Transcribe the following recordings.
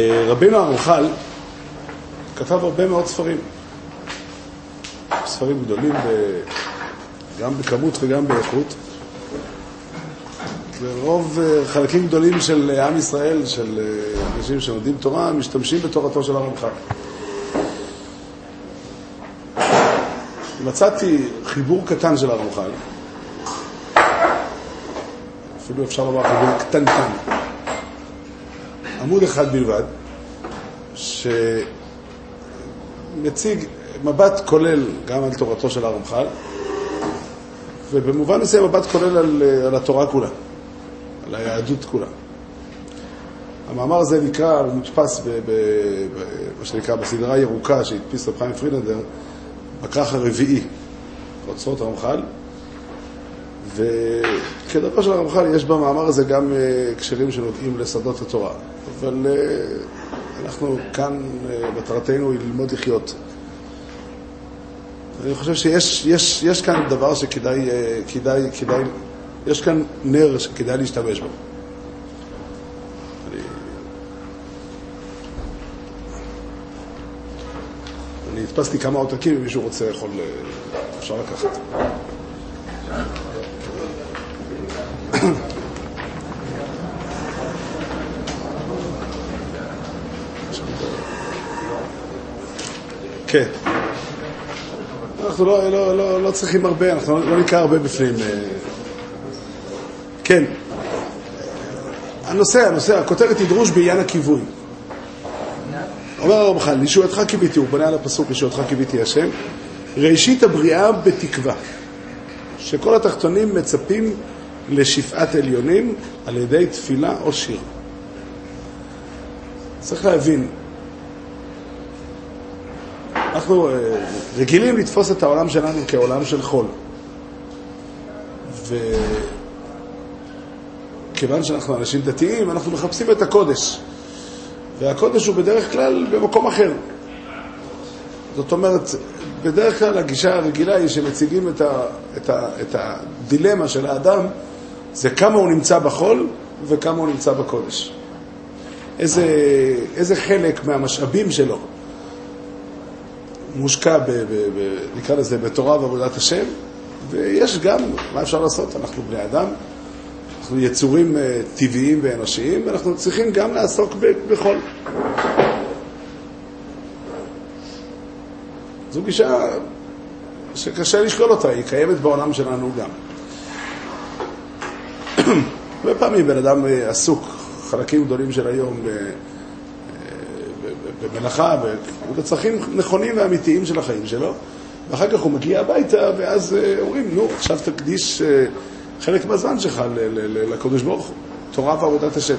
אה, רבינו הרמח"ל כתב הרבה מאוד ספרים. ספרים גדולים ב... גם בכמות וגם באיכות. ורוב אה, חלקים גדולים של עם ישראל, של אה, אנשים שלומדים תורה, משתמשים בתורתו של הרמח"ל. מצאתי חיבור קטן של הרמח"ל, אפילו אפשר לומר חיבור קטנטן, עמוד אחד בלבד, שמציג מבט כולל גם על תורתו של הרמח"ל, ובמובן מסוים מבט כולל על, על התורה כולה, על היהדות כולה. המאמר הזה נקרא, הוא מודפס במה שנקרא בסדרה ירוקה שהדפיס רב חיים פרילנדר, בכרך הרביעי, אוצרות הרמח"ל, וכדבר של הרמח"ל יש במאמר הזה גם הקשרים שנוגעים לשדות התורה, אבל אנחנו כאן, מטרתנו היא ללמוד לחיות. אני חושב שיש יש, יש כאן דבר שכדאי, כדאי, כדאי, יש כאן נר שכדאי להשתמש בו. אני, אני הדפסתי כמה עותקים, אם מישהו רוצה יכול, אפשר לקחת. כן. אנחנו לא, לא, לא, לא צריכים הרבה, אנחנו לא נקרא הרבה בפנים. כן. הנושא, הנושא, הכותרת היא דרוש בעניין הכיווי. אומר הרמח"ל, לישועתך קיוויתי, הוא בונה על הפסוק לישועתך קיוויתי השם, ראשית הבריאה בתקווה, שכל התחתונים מצפים לשפעת עליונים על ידי תפילה או שיר. צריך להבין, אנחנו רגילים לתפוס את העולם שלנו כעולם של חול. וכיוון שאנחנו אנשים דתיים, אנחנו מחפשים את הקודש. והקודש הוא בדרך כלל במקום אחר. זאת אומרת, בדרך כלל הגישה הרגילה היא שמציגים את, ה, את, ה, את הדילמה של האדם, זה כמה הוא נמצא בחול וכמה הוא נמצא בקודש. איזה, איזה חלק מהמשאבים שלו מושקע, ב, ב, ב, נקרא לזה, בתורה ועבודת השם, ויש גם, מה אפשר לעשות? אנחנו בני אדם, אנחנו יצורים טבעיים ואנושיים, ואנחנו צריכים גם לעסוק בחול. זו גישה שקשה לשלול אותה, היא קיימת בעולם שלנו גם. הרבה פעמים בן אדם עסוק, חלקים גדולים של היום, במלאכה, בצרכים נכונים ואמיתיים של החיים שלו, ואחר כך הוא מגיע הביתה, ואז אומרים, נו, עכשיו תקדיש חלק מהזמן שלך לקדוש ברוך הוא, תורה ועבודת השם.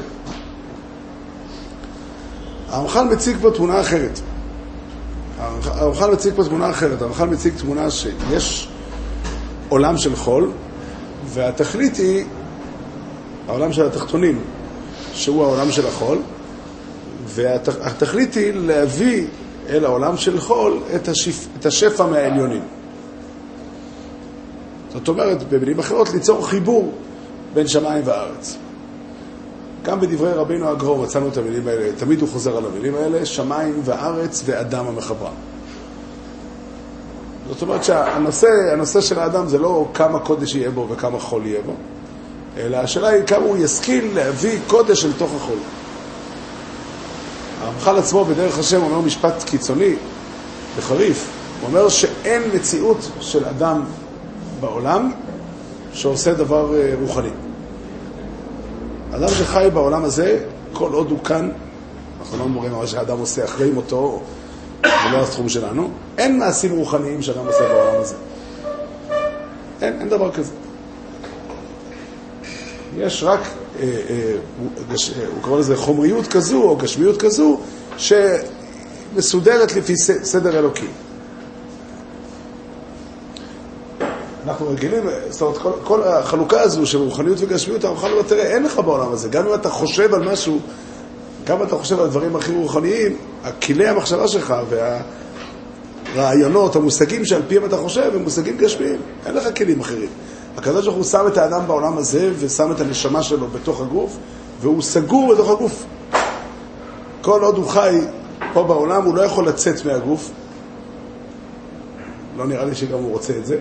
הרמח"ל מציג פה תמונה אחרת. הרמח"ל מציג פה תמונה אחרת. הרמח"ל מציג תמונה שיש עולם של חול, והתכלית היא העולם של התחתונים, שהוא העולם של החול, והתכלית היא להביא אל העולם של חול את, השפ... את השפע מהעליונים. זאת אומרת, במילים אחרות, ליצור חיבור בין שמיים וארץ. גם בדברי רבינו הגרור מצאנו את המילים האלה, תמיד הוא חוזר על המילים האלה, שמיים וארץ ואדם המחברם. זאת אומרת שהנושא הנושא של האדם זה לא כמה קודש יהיה בו וכמה חול יהיה בו, אלא השאלה היא כמה הוא ישכיל להביא קודש אל תוך החול. הרמח"ל עצמו בדרך השם אומר משפט קיצוני וחריף, הוא אומר שאין מציאות של אדם בעולם שעושה דבר רוחני. אדם שחי בעולם הזה, כל עוד הוא כאן, אנחנו לא אומרים מה שאדם עושה אחרי מותו, זה לא התחום שלנו, אין מעשים רוחניים שאדם עושה בעולם הזה. אין, אין דבר כזה. יש רק, אה, אה, אה, הוא קורא לזה חומריות כזו או גשמיות כזו, שמסודרת לפי סדר אלוקי. אנחנו רגילים, זאת אומרת, כל, כל החלוקה הזו של רוחניות וגשמיות, הרמח"ל אומר, תראה, אין לך בעולם הזה. גם אם אתה חושב על משהו, גם אם אתה חושב על דברים הכי רוחניים, כלי המחשבה שלך והרעיונות, המושגים שעל פיהם אתה חושב, הם מושגים גשמיים. אין לך כלים אחרים. הקדוש ברוך הוא שם את האדם בעולם הזה, ושם את הנשמה שלו בתוך הגוף, והוא סגור בתוך הגוף. כל עוד הוא חי פה בעולם, הוא לא יכול לצאת מהגוף. לא נראה לי שגם הוא רוצה את זה.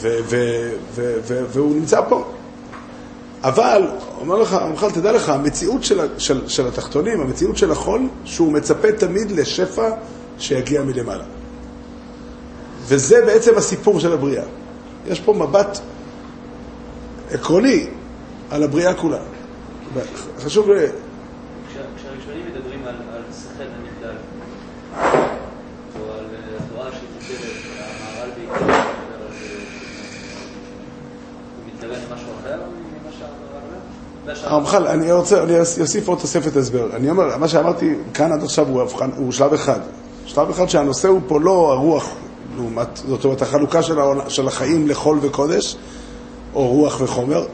ו- ו- ו- והוא נמצא פה. אבל, אומר לך, אומר לך, תדע לך, המציאות של, של, של התחתונים, המציאות של החול, שהוא מצפה תמיד לשפע שיגיע מלמעלה. וזה בעצם הסיפור של הבריאה. יש פה מבט עקרוני על הבריאה כולה. חשוב... כשהראשונים מדברים על, על הנבדל, או על אה, התורה שמוטלת, המהר"ל בעיקר מדבר על זה, הוא מתכוון למשהו אחר ממה שהרמח"ל אומר? הרמח"ל, אני רוצה, אני אוסיף עוד תוספת הסבר. אני אומר, מה שאמרתי כאן עד עכשיו הוא, הבחן, הוא שלב אחד. שלב אחד שהנושא הוא פה לא הרוח, לעומת, זאת אומרת, החלוקה של, העול, של החיים לחול וקודש, או רוח וחומר,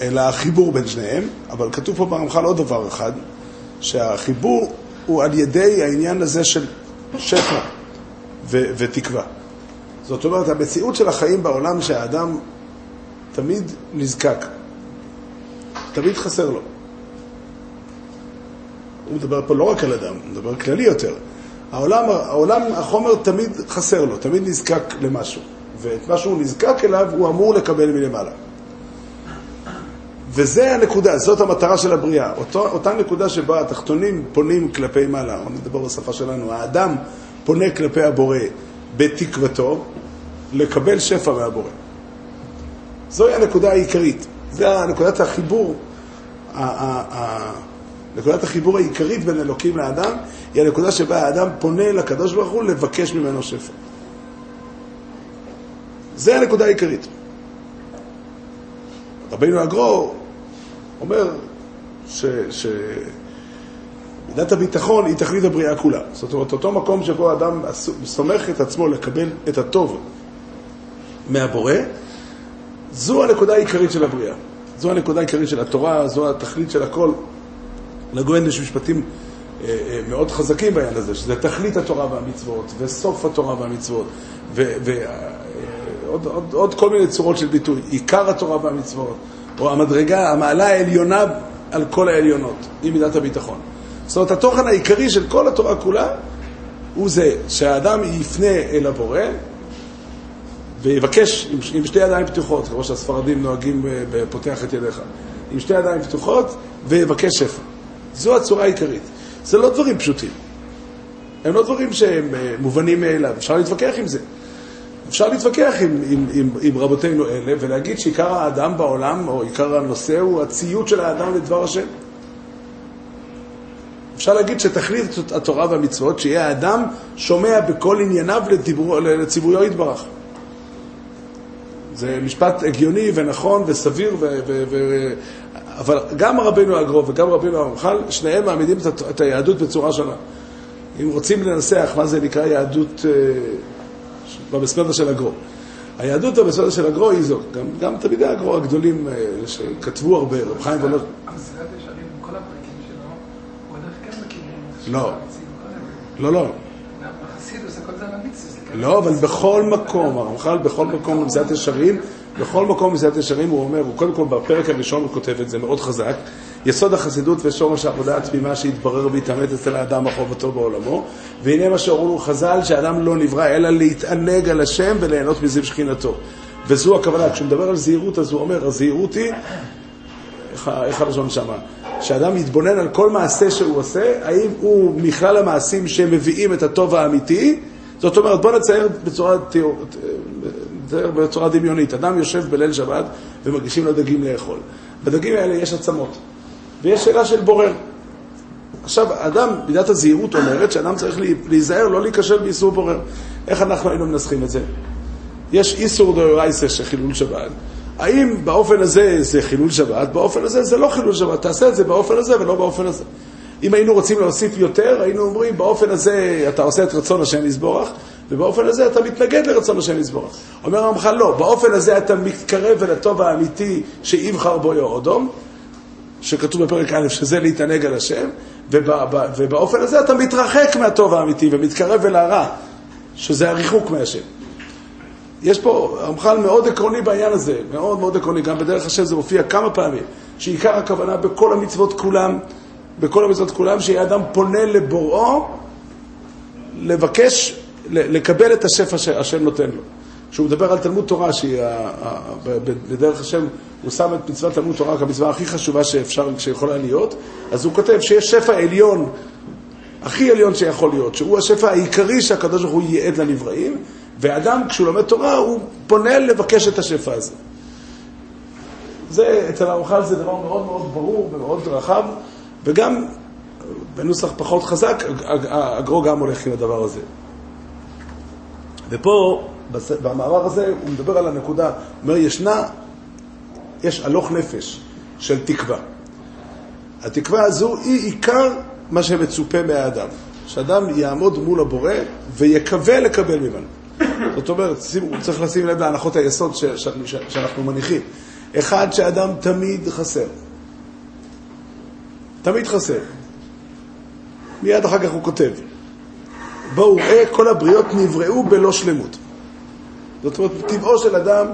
אלא החיבור בין שניהם, אבל כתוב פה ברמח"ל עוד דבר אחד, שהחיבור הוא על ידי העניין הזה של שפע ו- ותקווה. זאת אומרת, המציאות של החיים בעולם שהאדם תמיד נזקק, תמיד חסר לו. הוא מדבר פה לא רק על אדם, הוא מדבר כללי יותר. העולם, העולם, החומר תמיד חסר לו, תמיד נזקק למשהו. ואת מה שהוא נזקק אליו הוא אמור לקבל מלמעלה. וזה הנקודה, זאת המטרה של הבריאה. אותו, אותה נקודה שבה התחתונים פונים כלפי מעלה, או נדבר בשפה שלנו, האדם פונה כלפי הבורא בתקוותו לקבל שפע מהבורא. זוהי הנקודה העיקרית, זה נקודת החיבור, נקודת החיבור העיקרית בין אלוקים לאדם, היא הנקודה שבה האדם פונה לקדוש ברוך הוא לבקש ממנו שפע. זה הנקודה העיקרית. רבינו הגרו אומר שמידת ש... הביטחון היא תכלית הבריאה כולה. זאת אומרת, אותו מקום שבו האדם סומך את עצמו לקבל את הטוב מהבורא, זו הנקודה העיקרית של הבריאה. זו הנקודה העיקרית של התורה, זו התכלית של הכל. לגויין יש משפטים אה, אה, מאוד חזקים בעניין הזה, שזה תכלית התורה והמצוות, וסוף התורה והמצוות, ועוד עוד, עוד כל מיני צורות של ביטוי, עיקר התורה והמצוות, או המדרגה, המעלה העליונה על כל העליונות, היא מידת הביטחון. זאת אומרת, התוכן העיקרי של כל התורה כולה הוא זה שהאדם יפנה אל הבורא ויבקש עם, עם שתי ידיים פתוחות, כמו שהספרדים נוהגים בפותח את ידיך, עם שתי ידיים פתוחות ויבקש שפע. זו הצורה העיקרית. זה לא דברים פשוטים. הם לא דברים שהם אה, מובנים מאליו, אפשר להתווכח עם זה. אפשר להתווכח עם, עם, עם, עם רבותינו אלה ולהגיד שעיקר האדם בעולם, או עיקר הנושא, הוא הציות של האדם לדבר השם. אפשר להגיד שתכלית התורה והמצוות, שיהיה האדם שומע בכל ענייניו לציוויו יתברך. זה משפט הגיוני ונכון וסביר, אבל גם רבינו הגרוב וגם רבינו הרמח"ל, שניהם מעמידים את היהדות בצורה שונה. אם רוצים לנסח מה זה נקרא יהדות אה, במסמדר של הגרו. היהדות במסמדר של הגרו היא זו, גם, גם תלמידי הגרו הגדולים אה, שכתבו הרבה, רב חיים ולא... המסילת ישרים, כל הפרקים שלו, הוא הולך כן. לא. לא, לא. המצווה. לא, אבל בכל מקום, הרמח"ל בכל מקום במסילת ישרים, בכל מקום במסילת ישרים הוא אומר, הוא קודם כל בפרק הראשון הוא כותב את זה מאוד חזק, יסוד החסידות ושורש העבודה התמימה שהתברר והתעמת אצל האדם החובתו בעולמו, והנה מה שאומרו חז"ל, שאדם לא נברא אלא להתענג על השם וליהנות מזיו שכינתו. וזו הכוונה, כשהוא מדבר על זהירות אז הוא אומר, הזהירות היא, איך, איך הלשון שמה? שאדם יתבונן על כל מעשה שהוא עושה, האם הוא מכלל המעשים שמביאים את הטוב האמיתי, זאת אומרת, בוא נצייר בצורה, נצייר בצורה דמיונית. אדם יושב בליל שבת ומגישים לו דגים לאכול. בדגים האלה יש עצמות, ויש שאלה של בורר. עכשיו, אדם, מידת הזהירות אומרת שאדם צריך להיזהר, לא להיכשל באיסור בורר. איך אנחנו היינו מנסחים את זה? יש איסור דאורייסה של חילול שבת. האם באופן הזה זה חילול שבת? באופן הזה זה לא חילול שבת. תעשה את זה באופן הזה ולא באופן הזה. אם היינו רוצים להוסיף יותר, היינו אומרים, באופן הזה אתה עושה את רצון השם יזבורך, ובאופן הזה אתה מתנגד לרצון השם יזבורך. אומר הרמח"ל, לא, באופן הזה אתה מתקרב אל הטוב האמיתי שיבחר בו יהודום, שכתוב בפרק א', שזה להתענג על השם, ובאופן הזה אתה מתרחק מהטוב האמיתי ומתקרב אל הרע, שזה הריחוק מהשם. יש פה רמח"ל מאוד עקרוני בעניין הזה, מאוד מאוד עקרוני, גם בדרך השם זה מופיע כמה פעמים, שעיקר הכוונה בכל המצוות כולם בכל המצוות כולם, שיהיה אדם פונה לבוראו, לבקש, לקבל את השפע שהשם נותן לו. כשהוא מדבר על תלמוד תורה, שהיא, בדרך השם, הוא שם את מצוות תלמוד תורה כמצווה הכי חשובה שאפשר, שיכולה להיות, אז הוא כותב שיש שפע עליון, הכי עליון שיכול להיות, שהוא השפע העיקרי שהקדוש ברוך הוא ייעד לנבראים, ואדם, כשהוא לומד תורה, הוא פונה לבקש את השפע הזה. זה, אצל הרמח"ל זה דבר מאוד מאוד ברור ומאוד רחב, וגם בנוסח פחות חזק, הגרו גם הולך עם הדבר הזה. ופה, במאמר הזה, הוא מדבר על הנקודה, הוא אומר, ישנה, יש הלוך נפש של תקווה. התקווה הזו היא עיקר מה שמצופה מהאדם. שאדם יעמוד מול הבורא ויקווה לקבל ממנו. זאת אומרת, שימו, צריך לשים לב להנחות היסוד ש, ש, ש, שאנחנו מניחים. אחד, שאדם תמיד חסר. תמיד חסר. מיד אחר כך הוא כותב, בואו ראה, כל הבריות נבראו בלא שלמות. זאת אומרת, טבעו של אדם,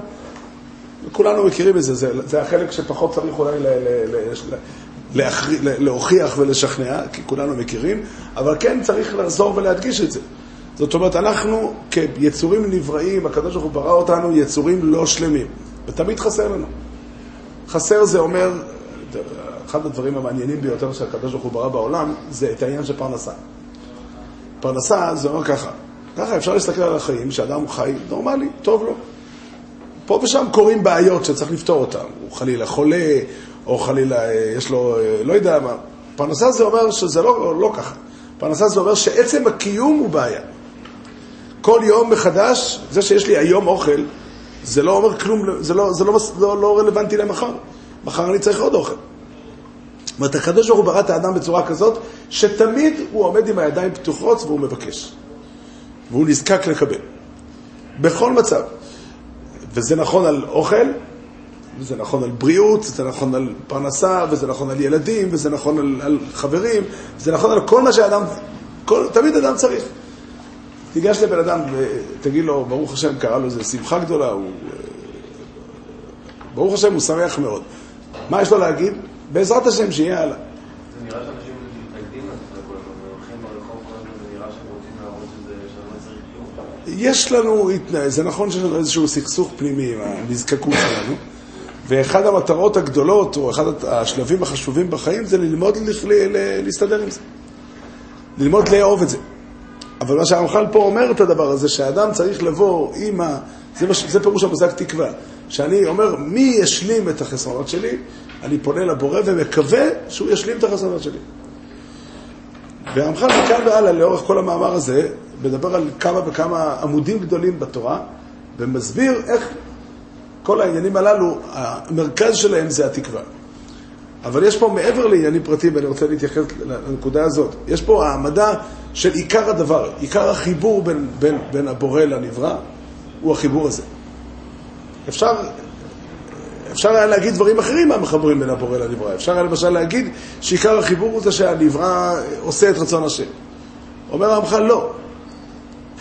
כולנו מכירים את זה, זה, זה החלק שפחות צריך אולי ל, ל, ל, ל, להכרי, ל- להוכיח ולשכנע, כי כולנו מכירים, אבל כן צריך לחזור ולהדגיש את זה. זאת אומרת, אנחנו כיצורים נבראים, הקדוש ברוך הוא ברא אותנו יצורים לא שלמים, ותמיד חסר לנו. חסר זה אומר, אחד הדברים המעניינים ביותר שהקדוש ברוך הוא ברא בעולם, זה את העניין של פרנסה. פרנסה זה אומר ככה, ככה אפשר להסתכל על החיים, שאדם חי נורמלי, טוב לו. פה ושם קורים בעיות שצריך לפתור אותן. הוא חלילה חולה, או חלילה אה, יש לו, אה, לא יודע מה. פרנסה זה אומר שזה לא, לא ככה. פרנסה זה אומר שעצם הקיום הוא בעיה. כל יום מחדש, זה שיש לי היום אוכל, זה לא אומר כלום, זה לא, זה לא, לא, לא רלוונטי למחר. מחר אני צריך עוד אוכל. זאת אומרת, הקדוש ברוך הוא ברא את האדם בצורה כזאת, שתמיד הוא עומד עם הידיים פתוחות והוא מבקש. והוא נזקק לקבל. בכל מצב. וזה נכון על אוכל, וזה נכון על בריאות, זה נכון על פרנסה, וזה נכון על ילדים, וזה נכון על, על חברים, זה נכון על כל מה שאדם, כל, תמיד אדם צריך. תיגש לבן אדם ותגיד לו, ברוך השם, קרה לו איזה שמחה גדולה, הוא... ברוך השם, הוא שמח מאוד. מה יש לו להגיד? בעזרת השם, שיהיה הלאה. זה נראה שאנשים מתנגדים. יש לנו, זה נכון שיש לנו איזשהו סכסוך פנימי עם הנזקקות שלנו, ואחד המטרות הגדולות, או אחד השלבים החשובים בחיים, זה ללמוד להסתדר עם זה. ללמוד לאהוב את זה. אבל מה שהרמח"ל פה אומר את הדבר הזה, שהאדם צריך לבוא עם ה... זה, מה, ש- זה פירוש המושג תקווה. שאני אומר, מי ישלים את החסרונות שלי? אני פונה לבורא ומקווה שהוא ישלים את החסרונות שלי. והרמח"ל מכאן והלאה, לאורך כל המאמר הזה, מדבר על כמה וכמה עמודים גדולים בתורה, ומסביר איך כל העניינים הללו, המרכז שלהם זה התקווה. אבל יש פה מעבר לעניינים פרטיים, ואני רוצה להתייחס לנקודה הזאת, יש פה העמדה של עיקר הדבר, עיקר החיבור בין, בין, בין הבורא לנברא, הוא החיבור הזה. אפשר, אפשר היה להגיד דברים אחרים מהמחברים בין הבורא לנברא. אפשר היה למשל להגיד שעיקר החיבור הוא זה שהנברא עושה את רצון השם. אומר הרמח"ל, לא.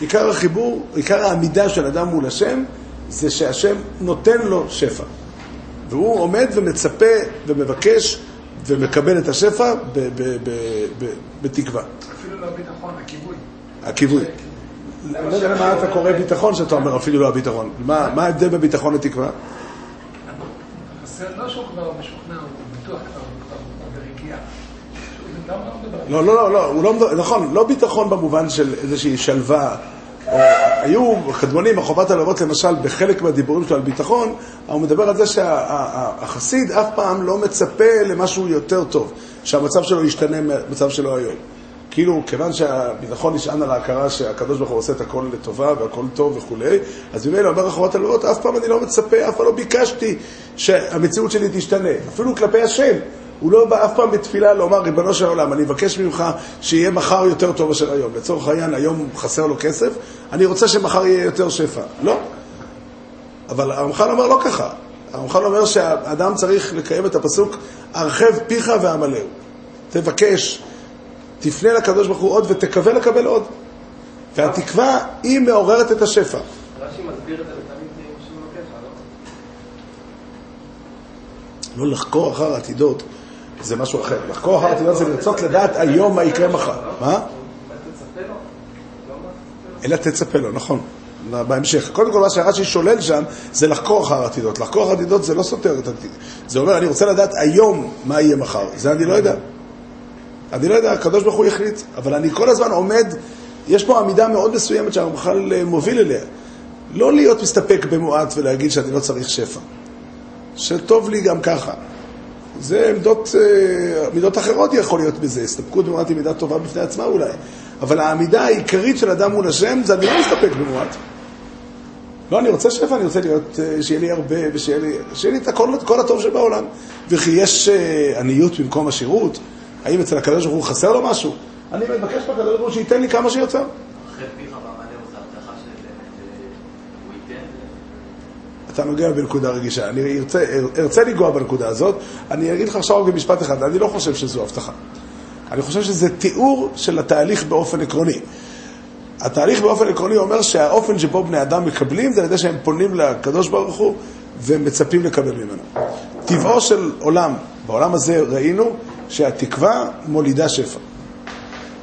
עיקר החיבור, עיקר העמידה של אדם מול השם, זה שהשם נותן לו שפע. והוא עומד ומצפה ומבקש ומקבל את השפע ב- ב- ב- ב- בתקווה. אפילו לא הביטחון, הכיבוי. הכיווי. אני לא יודע למה אתה קורא ביטחון שאתה אומר אפילו לא הביטחון. מה מה ההבדל בין ביטחון לתקווה? חסר, לא שהוא כבר משוכנע, הוא בטוח כבר, הוא כבר הוא ברגיעה. שהוא גם לא. לא, לא, לא, הוא לא, נכון, לא ביטחון במובן של איזושהי שלווה. או, היו קדמונים, החובת הלוות למשל, בחלק מהדיבורים שלו על ביטחון, הוא מדבר על זה שהחסיד אף פעם לא מצפה למשהו יותר טוב, שהמצב שלו ישתנה מהמצב שלו היום. כאילו, כיוון שהביטחון נשען על ההכרה שהקדוש ברוך הוא עושה את הכל לטובה והכל טוב וכולי, אז ממילא אומר החובת הלוות, אף פעם אני לא מצפה, אף פעם לא ביקשתי שהמציאות שלי תשתנה, אפילו כלפי השם. הוא לא בא אף פעם בתפילה לומר, ריבונו של עולם, אני מבקש ממך שיהיה מחר יותר טוב מאשר היום. לצורך העניין, היום חסר לו כסף, אני רוצה שמחר יהיה יותר שפע. לא. אבל הרמח"ל אומר לא ככה. הרמח"ל אומר שהאדם צריך לקיים את הפסוק, הרחב פיך ועמלהו. תבקש, תפנה לקדוש ברוך הוא עוד ותקווה לקבל עוד. והתקווה היא מעוררת את השפע. רש"י מסביר את זה לא? לא לחקור אחר העתידות. זה משהו אחר. לחקור אחר עתידות זה לרצות לדעת היום מה יקרה מחר. מה? אלא תצפה לו, נכון. בהמשך. קודם כל, מה שרש"י שולל שם, זה לחקור אחר עתידות. לחקור אחר עתידות זה לא סותר את עתיד. זה אומר, אני רוצה לדעת היום מה יהיה מחר. זה אני לא יודע. אני לא יודע, הקדוש ברוך הוא יחליט. אבל אני כל הזמן עומד, יש פה עמידה מאוד מסוימת שהרמח"ל אה, מוביל אליה. לא להיות מסתפק במועט ולהגיד שאני לא צריך שפע. שטוב לי גם ככה. זה עמדות, אה, עמידות אחרות יכול להיות בזה. הסתפקות במועט היא מידה טובה בפני עצמה אולי. אבל העמידה העיקרית של אדם מול השם זה אני לא מסתפק במועט. לא, אני רוצה שפע, אני רוצה להיות, אה, שיהיה לי הרבה ושיהיה לי, שיהיה לי את הכל, כל הטוב שבעולם. וכי יש אה, עניות במקום השירות? האם אצל הקדוש ברוך הוא חסר לו משהו? אני מבקש מהקדוש ברוך הוא שייתן לי כמה שיותר. אחרי פיך ועמלהו זה הבטחה של אה, הוא ייתן. אתה נוגע בנקודה רגישה. אני ארצה, ארצה לנגוע בנקודה הזאת. אני אגיד לך עכשיו רק במשפט אחד, אני לא חושב שזו הבטחה. אני חושב שזה תיאור של התהליך באופן עקרוני. התהליך באופן עקרוני אומר שהאופן שבו בני אדם מקבלים זה על ידי שהם פונים לקדוש ברוך הוא ומצפים לקבל ממנו. טבעו של עולם, בעולם הזה ראינו שהתקווה מולידה שפע.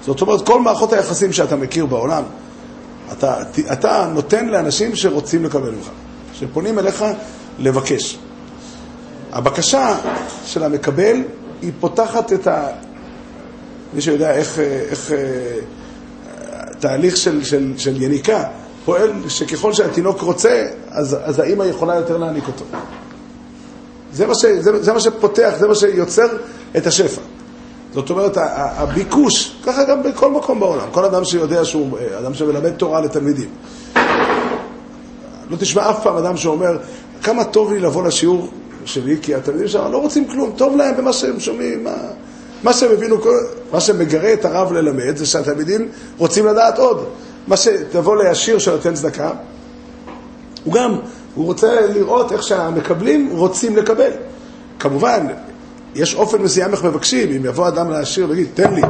זאת אומרת, כל מערכות היחסים שאתה מכיר בעולם, אתה, אתה נותן לאנשים שרוצים לקבל ממך, שפונים אליך לבקש. הבקשה של המקבל היא פותחת את ה... מי שיודע איך, איך תהליך של, של, של יניקה פועל שככל שהתינוק רוצה, אז, אז האימא יכולה יותר להעניק אותו. זה מה, ש, זה, זה מה שפותח, זה מה שיוצר את השפע. זאת אומרת, הביקוש, ככה גם בכל מקום בעולם, כל אדם שיודע שהוא אדם שמלמד תורה לתלמידים. לא תשמע אף פעם אדם שאומר, כמה טוב לי לבוא לשיעור שלי, כי התלמידים שם לא רוצים כלום, טוב להם במה שהם שומעים, מה... מה שהם הבינו, מה שמגרה את הרב ללמד, זה שהתלמידים רוצים לדעת עוד. מה שתבוא לעשיר שנותן צדקה, הוא גם, הוא רוצה לראות איך שהמקבלים רוצים לקבל. כמובן, יש אופן מסוים איך מבקשים, אם יבוא אדם לעשיר ויגיד, תן לי.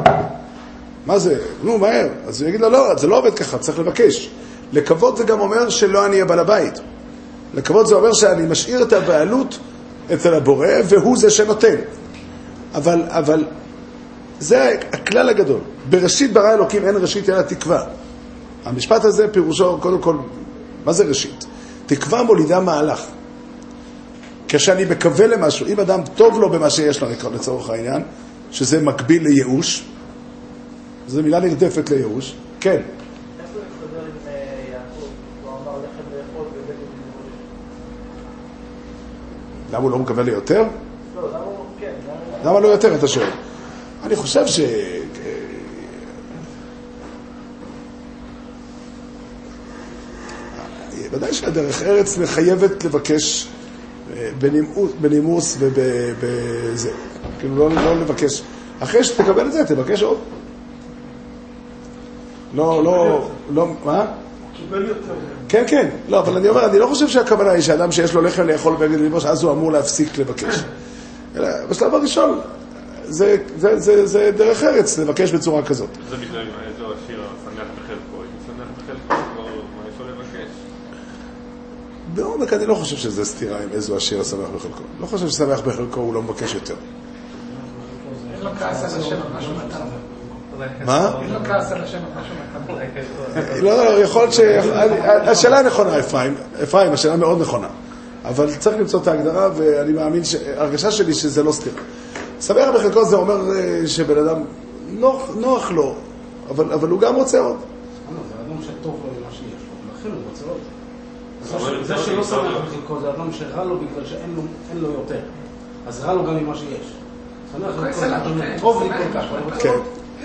מה זה? נו, מהר. אז הוא יגיד לו, לא, זה לא עובד ככה, צריך לבקש. לקוות זה גם אומר שלא אני אהיה בעל הבית. לקוות זה אומר שאני משאיר את הבעלות אצל הבורא, והוא זה שנותן. אבל, אבל זה הכלל הגדול. בראשית ברא אלוקים אין ראשית אלא תקווה. המשפט הזה פירושו, קודם כל, מה זה ראשית? תקווה מולידה מהלך. כשאני מקווה למשהו, אם אדם טוב לו במה שיש לו, לצורך העניין, שזה מקביל לייאוש, זו מילה נרדפת לייאוש, כן. איך זה מסתדר עם אה, יעקב? הוא אמר לחם לאכול ובגד לבוש. למה הוא לא מקווה ליותר? לא, למה לא יותר, אתה שואל? אני חושב ש... ודאי שהדרך ארץ מחייבת לבקש אה, בנימוס ובזה. כאילו לא, לא לבקש. אחרי שתקבל את זה, תבקש עוד. לא, לא, לא, מה? יותר. כן, כן. לא, אבל אני אומר, אני לא חושב שהכוונה היא שאדם שיש לו לחם לאכול בגד לבוש, אז הוא אמור להפסיק לבקש. אלא בשלב הראשון, זה, זה, זה, זה דרך ארץ לבקש בצורה כזאת. זה בגלל איזו השיר השמח בחלקו. אם שמח בחלקו, כבר מה יש לו לבקש? בעומק אני לא חושב שזה סתירה עם איזו השיר השמח בחלקו. לא חושב ששמח בחלקו הוא לא מבקש יותר. אין לו כעס על השם על משהו נתן. מה? משהו נתן. לא, לא, יכול להיות ש... השאלה נכונה, אפרים. אפרים, השאלה מאוד נכונה. אבל צריך למצוא את ההגדרה, ואני מאמין, ש- ההרגשה שלי שזה לא סתירה. שמח בחלקו זה אומר אה, שבן אדם נוח, לו, אבל, אבל הוא גם רוצה עוד. לא, זה אדם שטוב לו ממה שיש לו, ולכן הוא רוצה עוד. זה שלא שמח. בחלקו זה אדם שרע לו בגלל שאין לו- אין לו יותר. אז רע לו גם ממה שיש. שמח אדם כן, טוב לי כל כך. אבל כן,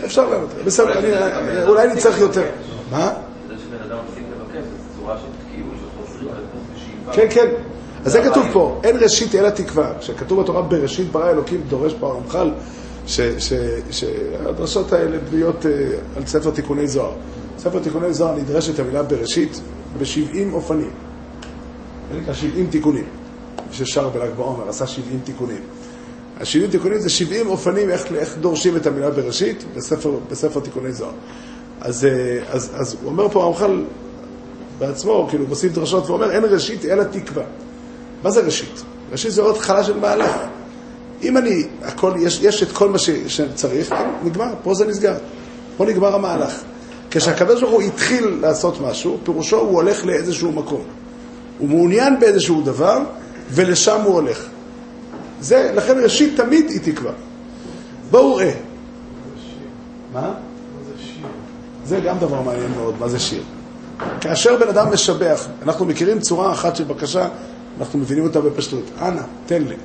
אפשר לענות. בסדר, אני- אולי נצטרך יותר. מה? זה שבן אדם מפסיק לבקש, זו צורה של תקיעות, של ושאיפה. כן, כן. אז זה כתוב פה, אין ראשית אלא תקווה. כשכתוב בתורה בראשית ברא אלוקים, דורש פה הרמח"ל, שהדרשות האלה בנויות אה, על ספר תיקוני זוהר. ספר תיקוני זוהר נדרשת המילה בראשית ב-70 אופנים. זה נקרא 70 תיקונים. מי ששר בל"ג בעומר עשה 70 תיקונים. ה-70 תיקונים זה 70 אופנים איך, איך דורשים את המילה בראשית בספר, בספר תיקוני זוהר. אז, אה, אז, אז הוא אומר פה הרמח"ל בעצמו, כאילו, מוסיף דרשות ואומר, אין ראשית אלא תקווה. מה זה ראשית? ראשית זה עוד התחלה של מהלך. אם אני, הכל, יש, יש את כל מה ש, שצריך, נגמר, פה זה נסגר. פה נגמר המהלך. כשהקדוש ברוך הוא התחיל לעשות משהו, פירושו הוא הולך לאיזשהו מקום. הוא מעוניין באיזשהו דבר, ולשם הוא הולך. זה, לכן ראשית תמיד היא תקווה. בואו ראה. מה? זה גם דבר מעניין מאוד, מה זה שיר. כאשר בן אדם משבח, אנחנו מכירים צורה אחת של בקשה, אנחנו מבינים אותה בפשטות. אנא, תן לי.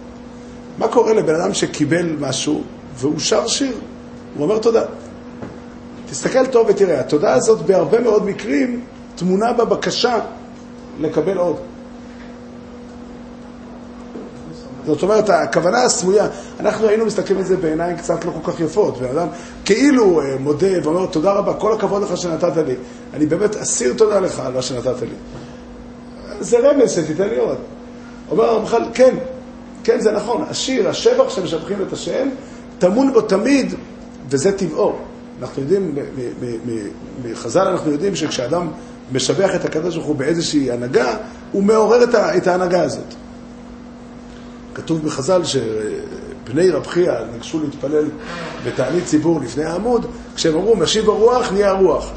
מה קורה לבן אדם שקיבל משהו והוא שר שיר? הוא אומר תודה. תסתכל טוב ותראה, התודה הזאת בהרבה מאוד מקרים טמונה בבקשה לקבל עוד. זאת אומרת, הכוונה הסמויה, אנחנו היינו מסתכלים על זה בעיניים קצת לא כל כך יפות. בן אדם כאילו אה, מודה ואומר, תודה רבה, כל הכבוד לך שנתת לי. אני באמת אסיר תודה לך על מה שנתת לי. זה רמז שתיתן לי עוד. אומר הרמח"ל, כן, כן, זה נכון. השיר, השבח שמשבחים את השם, טמון בו תמיד, וזה טבעו. אנחנו יודעים, מחז"ל אנחנו יודעים שכשאדם משבח את הקדוש ברוך הוא באיזושהי הנהגה, הוא מעורר את ההנהגה הזאת. כתוב בחז"ל שבני רב חייא נגשו להתפלל בתענית ציבור לפני העמוד, כשהם אמרו משיב הרוח, נהיה הרוח.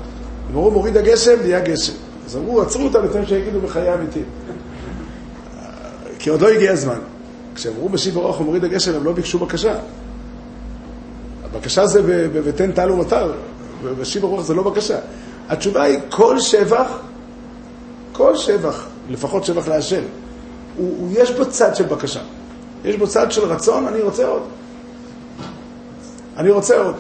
הם אמרו מוריד הגשם, נהיה גשם. אז אמרו, עצרו אותם לפני שיגידו בחיי אמיתיים. כי עוד לא הגיע הזמן. כשהם אמרו משיב הרוח ומוריד הגשם, הם לא ביקשו בקשה. הבקשה זה ותן טל ומטר, ומשיב הרוח זה לא בקשה. התשובה היא, כל שבח, כל שבח, לפחות שבח להשם, הוא, הוא, יש בו צד של בקשה. יש בו צד של רצון, אני רוצה עוד. אני רוצה עוד.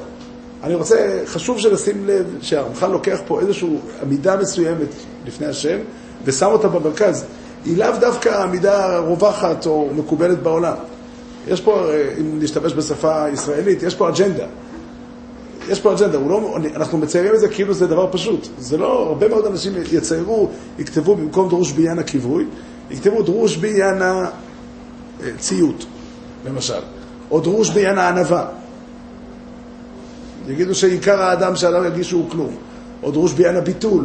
אני רוצה, חשוב שנשים לב שהרמח"ל לוקח פה איזושהי עמידה מסוימת לפני השם ושם אותה במרכז. היא לאו דווקא עמידה רווחת או מקובלת בעולם. יש פה, אם נשתמש בשפה ישראלית, יש פה אג'נדה. יש פה אג'נדה, לא, אנחנו מציירים את זה כאילו זה דבר פשוט. זה לא, הרבה מאוד אנשים יציירו, יכתבו במקום דרוש בעניין הכיווי, יכתבו דרוש בעניין הציות, למשל, או דרוש בעניין הענווה. יגידו שעיקר האדם שאדם ירגיש שהוא כלום, או דרוש בעניין הביטול.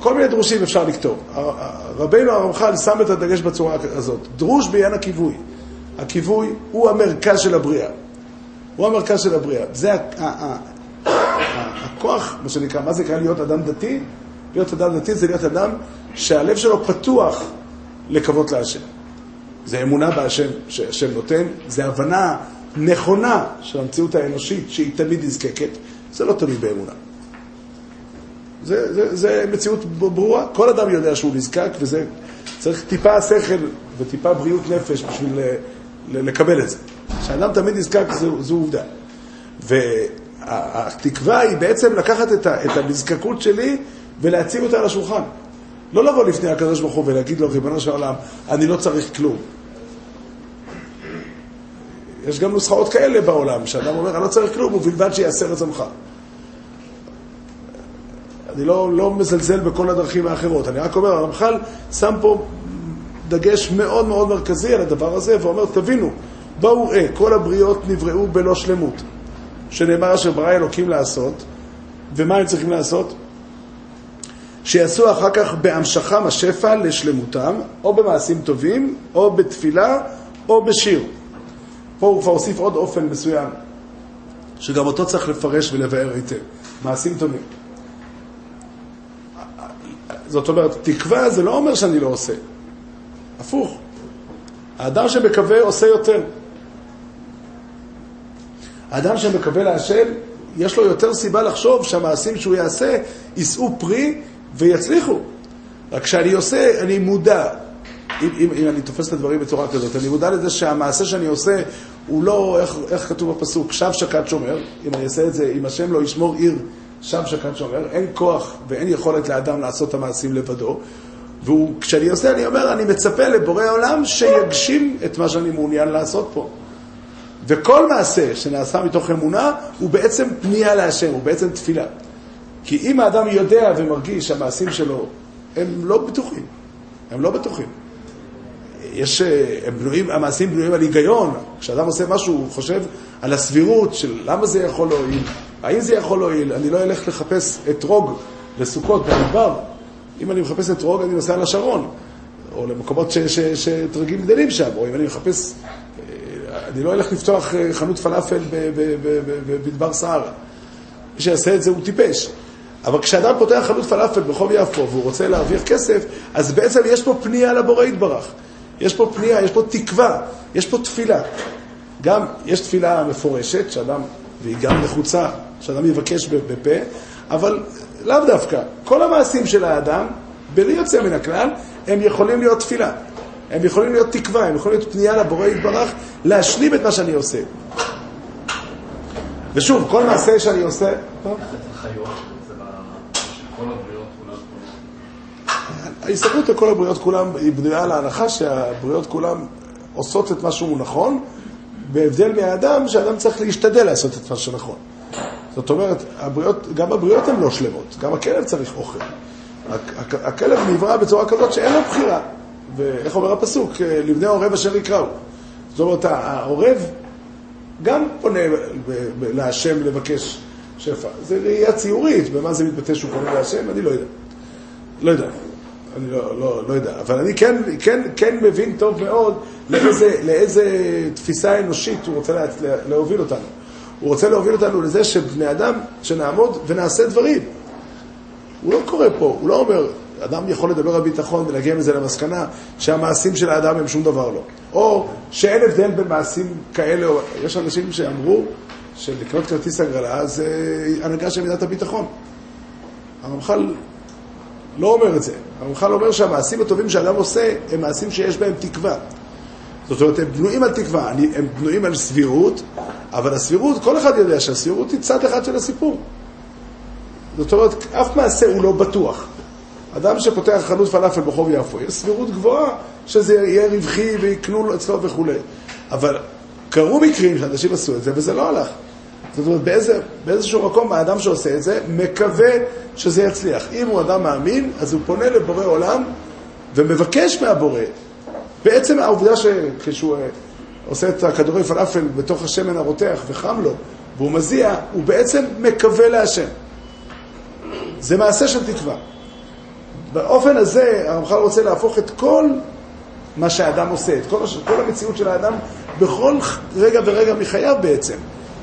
כל מיני דרושים אפשר לכתוב. רבינו הרמח"ל שם את הדגש בצורה הזאת. דרוש בעניין הכיווי. הכיווי הוא המרכז של הבריאה. הוא המרכז של הבריאה. זה הכוח, מה שנקרא, מה זה נקרא להיות אדם דתי? להיות אדם דתי זה להיות אדם שהלב שלו פתוח לקוות להשם. זה אמונה בהשם שהשם נותן, זה הבנה נכונה של המציאות האנושית שהיא תמיד נזקקת, זה לא תמיד באמונה. זה, זה, זה מציאות ברורה, כל אדם יודע שהוא נזקק וזה צריך טיפה שכל וטיפה בריאות נפש בשביל לקבל את זה. כשאדם תמיד נזקק זו, זו עובדה. והתקווה היא בעצם לקחת את, ה, את הנזקקות שלי ולהציב אותה על השולחן. לא לבוא לפני הקדוש ברוך הוא ולהגיד לו, ריבונו של עולם, אני לא צריך כלום. יש גם נוסחאות כאלה בעולם, שאדם אומר, אני לא צריך כלום, ובלבד שיעשה רצונך. אני לא, לא מזלזל בכל הדרכים האחרות, אני רק אומר, הרמח"ל שם פה דגש מאוד מאוד מרכזי על הדבר הזה, ואומר, תבינו, בואו ראה, כל הבריות נבראו בלא שלמות, שנאמר אשר ברא אלוקים לעשות, ומה הם צריכים לעשות? שיעשו אחר כך בהמשכם השפע לשלמותם, או במעשים טובים, או בתפילה, או בשיר. פה הוא כבר הוסיף עוד אופן מסוים, שגם אותו צריך לפרש ולבאר היטב. מעשים טובים. זאת אומרת, תקווה זה לא אומר שאני לא עושה. הפוך. האדם שמקווה עושה יותר. האדם שמקווה להשם, יש לו יותר סיבה לחשוב שהמעשים שהוא יעשה יישאו פרי ויצליחו. רק כשאני עושה, אני מודע. אם, אם, אם אני תופס את הדברים בצורה כזאת, אני מודע לזה שהמעשה שאני עושה הוא לא, איך, איך כתוב בפסוק, שב שקד שומר, אם אני אעשה את זה, אם השם לא ישמור עיר, שב שקד שומר, אין כוח ואין יכולת לאדם לעשות את המעשים לבדו, וכשאני עושה, אני אומר, אני מצפה לבורא העולם שיגשים את מה שאני מעוניין לעשות פה. וכל מעשה שנעשה מתוך אמונה הוא בעצם פנייה להשם, הוא בעצם תפילה. כי אם האדם יודע ומרגיש שהמעשים שלו הם לא בטוחים, הם לא בטוחים. יש, הם בנויים, המעשים בנויים על היגיון. כשאדם עושה משהו, הוא חושב על הסבירות של למה זה יכול להועיל, האם זה יכול להועיל. אני לא אלך לחפש אתרוג לסוכות במדבר. אם אני מחפש אתרוג, אני נוסע לשרון, או למקומות שאתרוגים גדלים שם, או אם אני מחפש אני לא אלך לפתוח אה, חנות פלאפל במדבר סהרה. מי שיעשה את זה הוא טיפש. אבל כשאדם פותח חנות פלאפל ברחוב יפו והוא רוצה להרוויח כסף, אז בעצם יש פה פנייה לבורא יתברך. יש פה פנייה, יש פה תקווה, יש פה תפילה. גם יש תפילה מפורשת, שאדם, והיא גם נחוצה, שאדם יבקש בפה, אבל לאו דווקא. כל המעשים של האדם, בלי יוצא מן הכלל, הם יכולים להיות תפילה. הם יכולים להיות תקווה, הם יכולים להיות פנייה לבורא יתברך להשלים את מה שאני עושה. ושוב, כל מעשה שאני עושה... חיות, זה כל הבריאות. ההסתכלות על כל הבריאות כולם היא בנויה על ההנחה שהבריאות כולם עושות את מה שהוא נכון, בהבדל מהאדם, שהאדם צריך להשתדל לעשות את מה שנכון. זאת אומרת, הבריאות, גם הבריאות הן לא שלמות, גם הכלב צריך אוכל. הכ- הכ- הכלב נברא בצורה כזאת שאין לו בחירה. ואיך אומר הפסוק? לבני עורב אשר יקראו. זאת אומרת, העורב גם פונה להשם לבקש שפע. זה ראייה ציורית, במה זה מתבטא שהוא פונה להשם, אני לא יודע. לא יודע. אני לא, לא, לא יודע. אבל אני כן, כן, כן מבין טוב מאוד לאיזה, לאיזה תפיסה אנושית הוא רוצה לה, לה, להוביל אותנו. הוא רוצה להוביל אותנו לזה שבני אדם, שנעמוד ונעשה דברים. הוא לא קורא פה, הוא לא אומר, אדם יכול לדבר על ביטחון ולהגיע מזה למסקנה שהמעשים של האדם הם שום דבר לא. או שאין הבדל בין מעשים כאלה, או... יש אנשים שאמרו שלקנות כרטיס הגרלה זה הנהגה של מידת הביטחון. הרמח"ל לא אומר את זה. הרמח"ל אומר שהמעשים הטובים שאדם עושה הם מעשים שיש בהם תקווה. זאת אומרת, הם בנויים על תקווה, הם בנויים על סבירות, אבל הסבירות, כל אחד יודע שהסבירות היא צד אחד של הסיפור. זאת אומרת, אף מעשה הוא לא בטוח. אדם שפותח חנות פלאפל ברחוב יפו, יש סבירות גבוהה שזה יהיה רווחי ויקנו לו אצלו וכולי. אבל קרו מקרים שאנשים עשו את זה וזה לא הלך. זאת אומרת, באיזה, באיזשהו מקום האדם שעושה את זה מקווה שזה יצליח. אם הוא אדם מאמין, אז הוא פונה לבורא עולם ומבקש מהבורא. בעצם העובדה שכשהוא אה, עושה את הכדורי פלאפל בתוך השמן הרותח וחם לו, והוא מזיע, הוא בעצם מקווה להשם. זה מעשה של תקווה. באופן הזה הרמח"ל רוצה להפוך את כל מה שהאדם עושה, את כל, כל המציאות של האדם בכל רגע ורגע מחייו בעצם,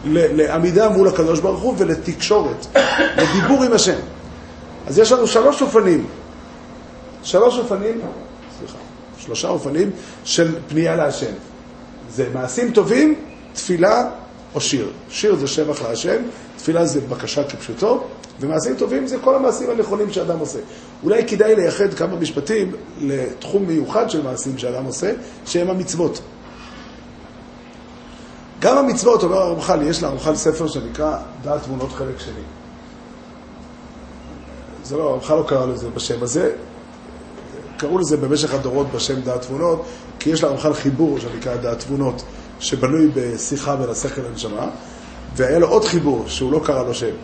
לעמידה מול הקדוש ברוך הוא ולתקשורת, לדיבור עם השם. אז יש לנו שלוש אופנים, שלוש אופנים, סליחה, שלושה אופנים של פנייה להשם. זה מעשים טובים, תפילה או שיר. שיר זה שבח להשם, תפילה זה בקשה כפשוטו, ומעשים טובים זה כל המעשים הנכונים שאדם עושה. אולי כדאי לייחד כמה משפטים לתחום מיוחד של מעשים שאדם עושה, שהם המצוות. גם המצוות, אומר הרמח"ל, יש לרמח"ל ספר שנקרא דעת תמונות חלק שני. זה לא, הרמח"ל לא קרא לזה בשם הזה, קראו לזה במשך הדורות בשם דעת תבונות, כי יש לרמח"ל חיבור שנקרא דעת תבונות, שבנוי בשיחה בין השכל לנשמה, והיה לו עוד חיבור שהוא לא קרא לו שם,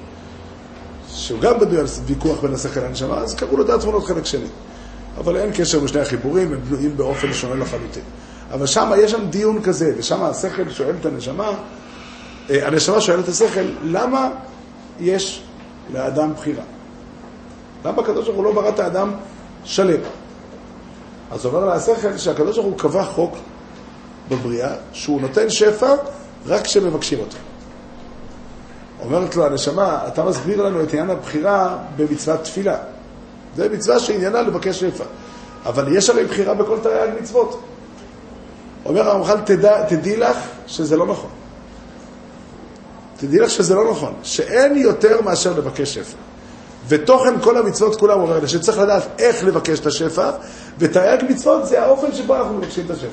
שהוא גם בנוי על ויכוח בין השכל לנשמה, אז קראו לו דעת תבונות חלק שני. אבל אין קשר בין שני החיבורים, הם בנויים באופן שונה לחלוטין. אבל שם יש שם דיון כזה, ושם השכל שואל את הנשמה, אה, הנשמה שואלת את השכל, למה יש לאדם בחירה? למה הקדוש ברוך הוא לא ברא את האדם שלם? אז אומר לה השכל שהקדוש ברוך הוא קבע חוק בבריאה, שהוא נותן שפע רק כשמבקשים אותו. אומרת לו הנשמה, אתה מסביר לנו את עניין הבחירה במצוות תפילה. זה מצווה שעניינה לבקש שפע. אבל יש הרי בחירה בכל תרי"ג מצוות. אומר הרמח"ל, תדע, תדעי לך שזה לא נכון. תדעי לך שזה לא נכון, שאין יותר מאשר לבקש שפע. ותוכן כל המצוות כולם אומר לי שצריך לדעת איך לבקש את השפע, ותרי"ג מצוות זה האופן שבו אנחנו מבקשים את השפע.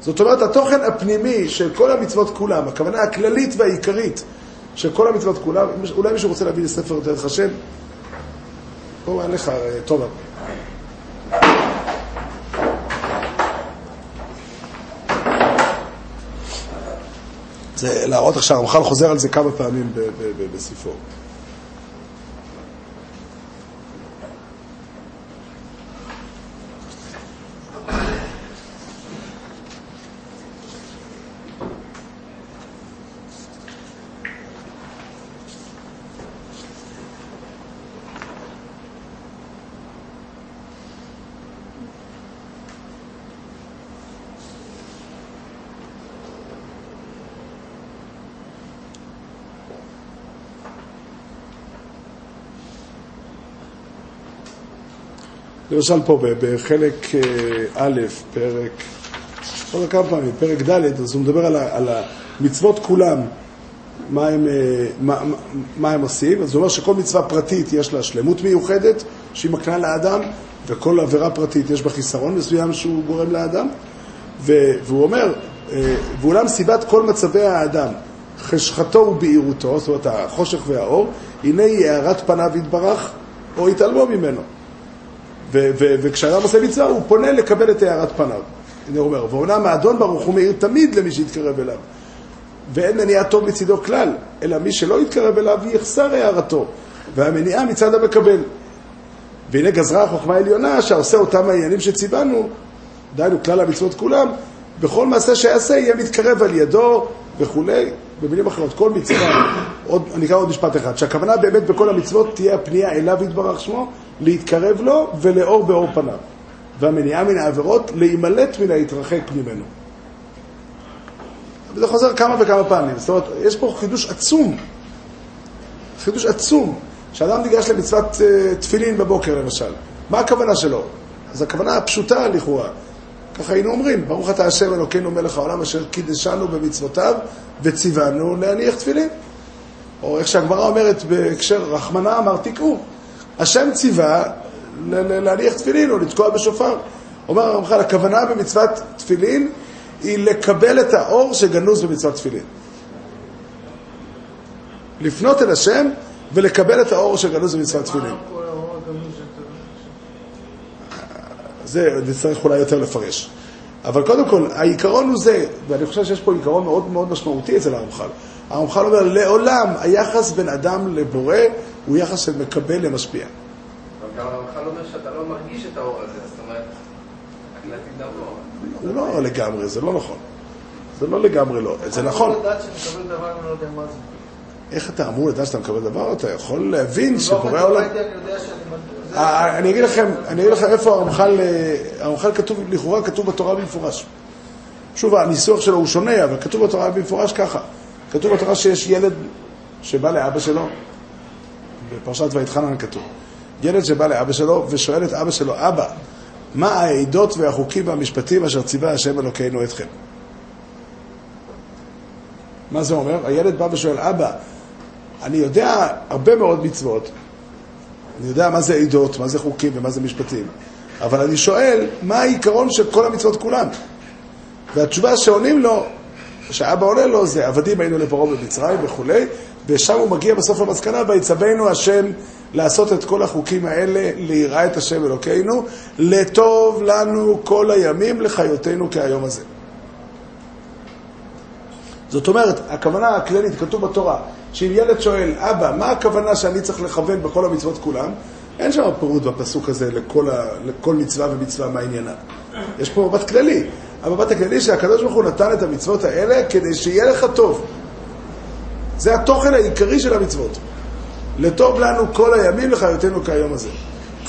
זאת אומרת, התוכן הפנימי של כל המצוות כולם, הכוונה הכללית והעיקרית של כל המצוות כולם, אולי מישהו רוצה להביא לי ספר יותר חשב? פה אין לך, אה, טוב. זה להראות עכשיו, הרמח"ל חוזר על זה כמה פעמים בספרו. למשל פה, בחלק אה, א', פרק, עוד כמה פעמים, פרק ד', אז הוא מדבר על, על המצוות כולם, מה הם, אה, מה, מה- מה הם עושים. אז הוא אומר שכל מצווה פרטית יש לה שלמות מיוחדת, שהיא מקנה לאדם, וכל עבירה פרטית יש בה חיסרון מסוים שהוא גורם לאדם. ו- והוא אומר, אה, ואולם סיבת כל מצבי האדם, חשכתו ובהירותו, זאת אומרת החושך והאור, הנה היא הארת פניו יתברך, או התעלמו ממנו. וכשאדם עושה מצווה, הוא פונה לקבל את הארת פניו. הוא אומר, ואומנם האדון ברוך הוא מאיר תמיד למי שיתקרב אליו. ואין מניעה טוב מצידו כלל, אלא מי שלא יתקרב אליו יחסר הערתו, והמניעה מצד המקבל. והנה גזרה החוכמה העליונה שעושה אותם העניינים שציוונו, דהיינו כלל המצוות כולם, בכל מעשה שיעשה יהיה מתקרב על ידו וכולי. במילים אחרות, כל מצווה, עוד, אני אקרא עוד משפט אחד, שהכוונה באמת בכל המצוות תהיה הפנייה אליו יתברך שמו, להתקרב לו ולאור באור פניו. והמניעה מן העבירות, להימלט מן ההתרחק ממנו. וזה חוזר כמה וכמה פעמים. זאת אומרת, יש פה חידוש עצום. חידוש עצום. שאדם ניגש למצוות אה, תפילין בבוקר, למשל. מה הכוונה שלו? אז הכוונה הפשוטה לכאורה. ככה היינו אומרים, ברוך אתה השם אלוקינו מלך העולם אשר קידשנו במצוותיו וציוונו להניח תפילין. או איך שהגמרא אומרת בהקשר רחמנה אמר תקעו. השם ציווה להניח תפילין או לתקוע בשופר. אומר הרמח"ל, הכוונה במצוות תפילין היא לקבל את האור שגנוז במצוות תפילין. לפנות אל השם ולקבל את האור שגנוז במצוות תפילין. זה נצטרך אולי יותר לפרש. אבל קודם כל, העיקרון הוא זה, ואני חושב שיש פה עיקרון מאוד מאוד משמעותי אצל הרמח"ל. הרמח"ל אומר, לעולם היחס בין אדם לבורא הוא יחס של מקבל למשפיע. אבל גם הרמח"ל אומר שאתה לא מרגיש את האור הזה, זאת אומרת. הוא לא לגמרי, זה לא נכון. זה לא לגמרי לא, זה נכון. לא. איך אתה אמור לדעת שאתה מקבל דבר? אתה יכול להבין לא, שבורא העולם... אני. זה- אה, אני אגיד לכם, אני אגיד לכם איפה הרמח"ל, אה, הרמח"ל כתוב, לכאורה כתוב בתורה במפורש. שוב, הניסוח שלו הוא שונה, אבל כתוב בתורה במפורש ככה. כתוב בתורה שיש ילד שבא לאבא שלו, בפרשת ויתחנן כתוב, ילד שבא לאבא שלו ושואל את אבא שלו, אבא, מה העדות והחוקים והמשפטים אשר ציווה השם אלוקינו אתכם? מה זה אומר? הילד בא ושואל, אבא, אני יודע הרבה מאוד מצוות, אני יודע מה זה עדות, מה זה חוקים ומה זה משפטים, אבל אני שואל, מה העיקרון של כל המצוות כולן? והתשובה שעונים לו, שאבא עונה לו, זה עבדים היינו לפרעה במצרים וכולי, ושם הוא מגיע בסוף למסקנה, ויצווינו השם לעשות את כל החוקים האלה, ליראה את השם אלוקינו, לטוב לנו כל הימים לחיותנו כהיום הזה. זאת אומרת, הכוונה הכללית, כתוב בתורה, שאם ילד שואל, אבא, מה הכוונה שאני צריך לכוון בכל המצוות כולם? אין שם פירוט בפסוק הזה לכל, ה, לכל מצווה ומצווה מה עניינה. יש פה מבט כללי. המבט הכללי שהקדוש ברוך הוא נתן את המצוות האלה כדי שיהיה לך טוב. זה התוכן העיקרי של המצוות. לטוב לנו כל הימים לחיותנו כהיום הזה.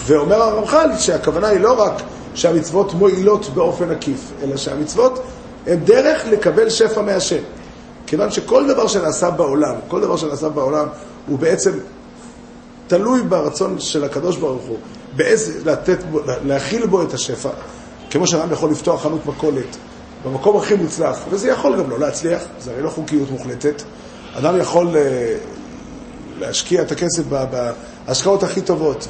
ואומר הרמח"ל שהכוונה היא לא רק שהמצוות מועילות באופן עקיף, אלא שהמצוות הן דרך לקבל שפע מהשם. כיוון שכל דבר שנעשה בעולם, כל דבר שנעשה בעולם, הוא בעצם תלוי ברצון של הקדוש ברוך הוא, באיזה, לתת להכיל בו את השפע, כמו שאדם יכול לפתוח חנות מכולת במקום הכי מוצלח, וזה יכול גם לא להצליח, זה הרי לא חוקיות מוחלטת. אדם יכול אה, להשקיע את הכסף בהשקעות הכי טובות,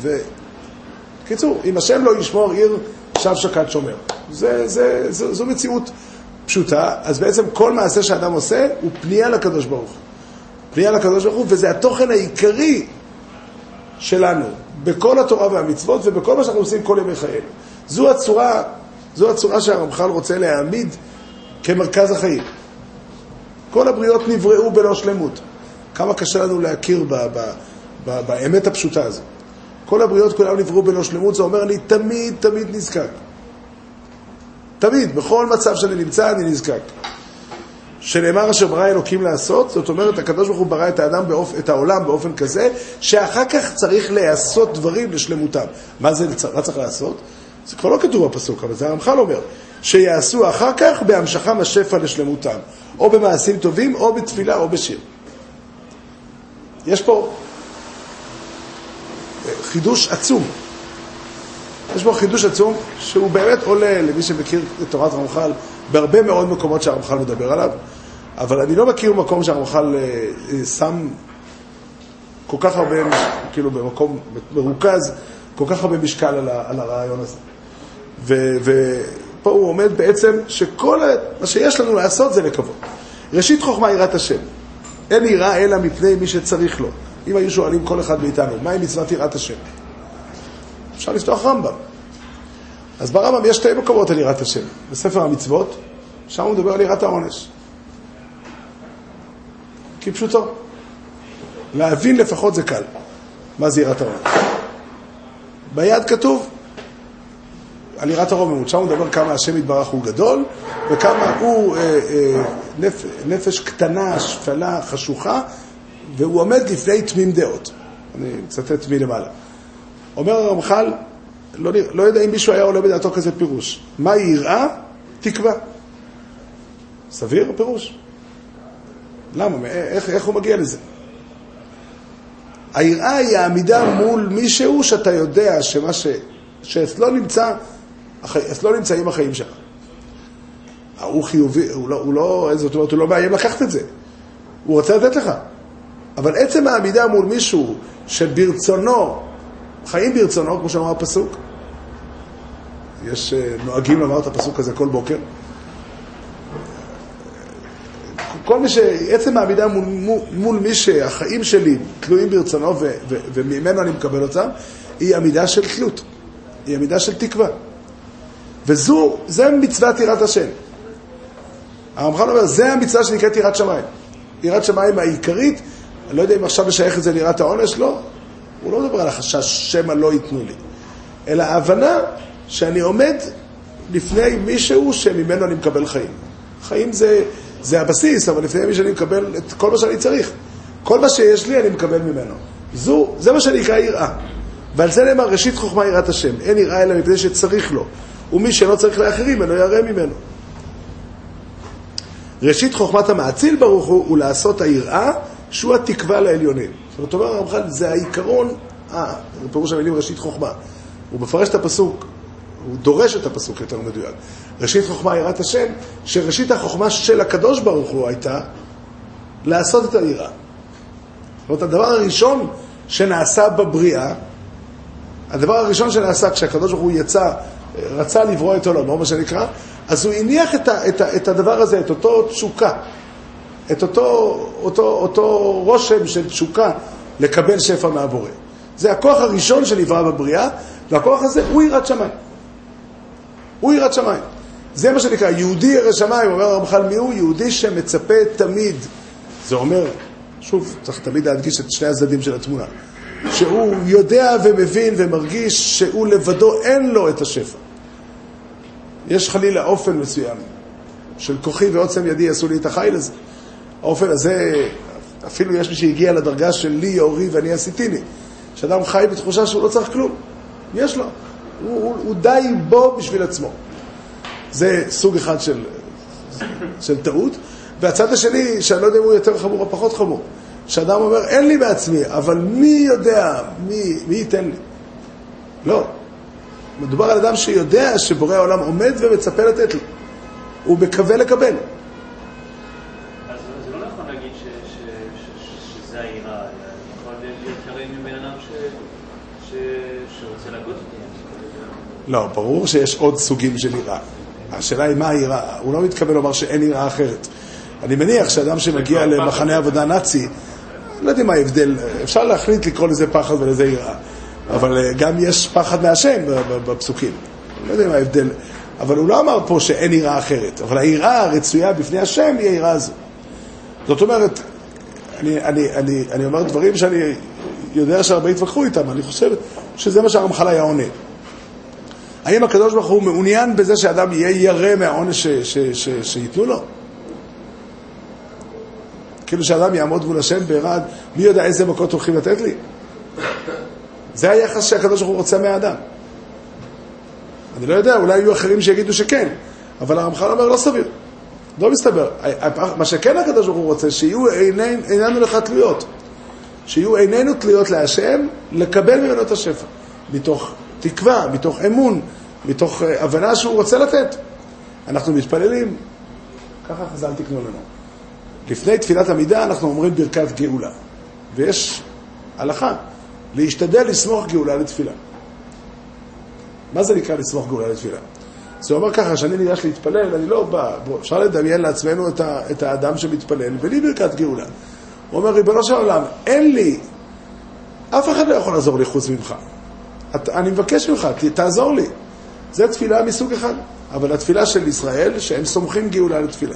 וקיצור, אם השם לא ישמור עיר, שב שקד שומר. זה, זה, זה, זו מציאות פשוטה, אז בעצם כל מעשה שאדם עושה הוא פנייה לקדוש ברוך הוא. פנייה לקדוש ברוך הוא, וזה התוכן העיקרי שלנו, בכל התורה והמצוות ובכל מה שאנחנו עושים כל ימי חיינו. זו הצורה, זו הצורה שהרמח"ל רוצה להעמיד כמרכז החיים. כל הבריות נבראו בלא שלמות. כמה קשה לנו להכיר ב, ב, ב, באמת הפשוטה הזו. כל הבריות כולם נבראו בלא שלמות, זה אומר אני תמיד תמיד נזקק. תמיד, בכל מצב שאני נמצא אני נזקק. שנאמר אשר ברא אלוקים לעשות, זאת אומרת, הקדוש ברוך הוא ברא את האדם, באופ... את העולם באופן כזה, שאחר כך צריך להיעשות דברים לשלמותם. מה זה מה צריך לעשות? זה כבר לא כתוב בפסוק, אבל זה הרמח"ל אומר, שיעשו אחר כך בהמשכם השפע לשלמותם, או במעשים טובים, או בתפילה, או בשיר. יש פה חידוש עצום. יש בו חידוש עצום, שהוא באמת עולה למי שמכיר את תורת הרמח"ל בהרבה מאוד מקומות שהרמח"ל מדבר עליו, אבל אני לא מכיר מקום שהרמח"ל אה, אה, שם כל כך הרבה, כאילו במקום מרוכז, כל כך הרבה משקל על הרעיון הזה. ו, ופה הוא עומד בעצם שכל מה שיש לנו לעשות זה לקוות. ראשית חוכמה יראת השם. אין יראה אלא מפני מי שצריך לו. אם היו שואלים כל אחד מאיתנו, מהי מצוות יראת השם? אפשר לפתוח רמב"ם. אז ברמב"ם יש שתי מקומות על יראת השם. בספר המצוות, שם הוא מדבר על יראת העונש. כפשוטו. להבין לפחות זה קל. מה זה יראת העונש? ביד כתוב על יראת הרוממות, שם הוא מדבר כמה השם יתברך הוא גדול, וכמה הוא אה, אה, נפ, נפש קטנה, שפלה, חשוכה, והוא עומד לפני תמים דעות. אני מצטט מלמעלה. אומר הרמח"ל, לא, לא יודע אם מישהו היה עולה בדעתו כזה פירוש. מה יראה? תקווה. סביר הפירוש? למה? איך, איך הוא מגיע לזה? היראה היא העמידה מול מישהו שאתה יודע שמה ש... שאצלו נמצא, אצלו נמצאים החיים שלך. הוא חיובי, הוא לא, הוא לא, זאת אומרת, הוא לא מאיים לקחת את זה. הוא רוצה לתת לך. אבל עצם העמידה מול מישהו שברצונו, חיים ברצונו, כמו שאמר הפסוק, יש אה, נוהגים לומר את הפסוק הזה כל בוקר, כל מי ש... עצם העמידה מול, מול, מול מי שהחיים שלי תלויים ברצונו ו, ו, וממנו אני מקבל אותם, היא עמידה של תלות, היא עמידה של תקווה. וזו, זה מצוות יראת השם. הרמח"ל אומר, זה המצווה שנקראת יראת שמיים. יראת שמיים העיקרית, אני לא יודע אם עכשיו לשייך את זה ליראת העונש, לא. הוא לא מדבר על החשש שמא לא ייתנו לי, אלא ההבנה שאני עומד לפני מישהו שממנו אני מקבל חיים. חיים זה, זה הבסיס, אבל לפני מישהו אני מקבל את כל מה שאני צריך. כל מה שיש לי אני מקבל ממנו. זו, זה מה שנקרא יראה. ועל זה נאמר, ראשית חוכמה יראת השם. אין יראה אלא מפני שצריך לו. ומי שלא צריך לאחרים, אינו ירא ממנו. ראשית חוכמת המאציל ברוך הוא, הוא לעשות היראה, שהוא התקווה לעליונים. זאת אומרת, אומר הרמח"ל, זה העיקרון, אה, זה פירוש המילים ראשית חוכמה. הוא מפרש את הפסוק, הוא דורש את הפסוק יותר מדויק. ראשית חוכמה יראת השם, שראשית החוכמה של הקדוש ברוך הוא הייתה לעשות את היראה. זאת אומרת, הדבר הראשון שנעשה בבריאה, הדבר הראשון שנעשה כשהקדוש ברוך הוא יצא, רצה לברוא את עולמו, מה שנקרא, אז הוא הניח את, ה, את, ה, את הדבר הזה, את אותו תשוקה, את אותו, אותו, אותו רושם של תשוקה לקבל שפע מהבורא. זה הכוח הראשון שנברא בבריאה, והכוח הזה הוא יראת שמיים. הוא יראת שמיים. זה מה שנקרא, יהודי ירא שמיים, אומר הרמח"ל מי הוא? יהודי שמצפה תמיד. זה אומר, שוב, צריך תמיד להדגיש את שני הצדדים של התמונה. שהוא יודע ומבין ומרגיש שהוא לבדו אין לו את השפע. יש חלילה אופן מסוים של כוחי ועוצם ידי עשו לי את החיל הזה. האופן הזה, אפילו יש מי שהגיע לדרגה של לי יאורי ואני עשיתיני. שאדם חי בתחושה שהוא לא צריך כלום. יש לו. הוא, הוא, הוא די בו בשביל עצמו. זה סוג אחד של, של טעות. והצד השני, שאני לא יודע אם הוא יותר חמור או פחות חמור, שאדם אומר, אין לי בעצמי, אבל מי יודע, מי, מי ייתן לי? לא. מדובר על אדם שיודע שבורא העולם עומד ומצפה לתת לו. הוא מקווה לקבל. לא, ברור שיש עוד סוגים של יראה. השאלה היא מה היראה. הוא לא מתכוון לומר שאין יראה אחרת. אני מניח שאדם שמגיע למחנה עבודה נאצי, לא יודע מה ההבדל, אפשר להחליט לקרוא לזה פחד ולזה יראה. אבל אה, גם יש פחד מהשם בפסוקים. לא יודע מה ההבדל. אבל הוא לא אמר פה שאין יראה אחרת. אבל היראה הרצויה בפני השם היא היראה הזו. זאת אומרת, אני, אני, אני, אני אומר דברים שאני יודע שהרבה התווכחו איתם, אני חושב שזה מה שהרמח"ל היה עונה. האם הקדוש ברוך הוא מעוניין בזה שאדם יהיה ירא מהעונש שייתנו לו? כאילו שאדם יעמוד מול השם בערד, מי יודע איזה מכות הולכים לתת לי? זה היחס שהקדוש ברוך הוא רוצה מהאדם. אני לא יודע, אולי יהיו אחרים שיגידו שכן, אבל הרמח"ל אומר לא סביר. לא מסתבר. מה שכן הקדוש ברוך הוא רוצה, שיהיו עיני- עינינו לך תלויות. שיהיו עינינו תלויות להשם, לקבל ממנו את השפע. מתוך תקווה, מתוך אמון, מתוך אה, הבנה שהוא רוצה לתת. אנחנו מתפללים, ככה חז"ל תקנו לנו. לפני תפילת עמידה אנחנו אומרים ברכת גאולה, ויש הלכה, להשתדל לסמוך גאולה לתפילה. מה זה נקרא לסמוך גאולה לתפילה? זה אומר ככה, שאני ניגש להתפלל, אני לא בא, בוא, אפשר לדמיין לעצמנו את, ה, את האדם שמתפלל, בלי ברכת גאולה. הוא אומר, ריבונו של עולם, אין לי, אף אחד לא יכול לעזור לי חוץ ממך. את, אני מבקש ממך, ת, תעזור לי. זה תפילה מסוג אחד. אבל התפילה של ישראל, שהם סומכים גאולה לתפילה.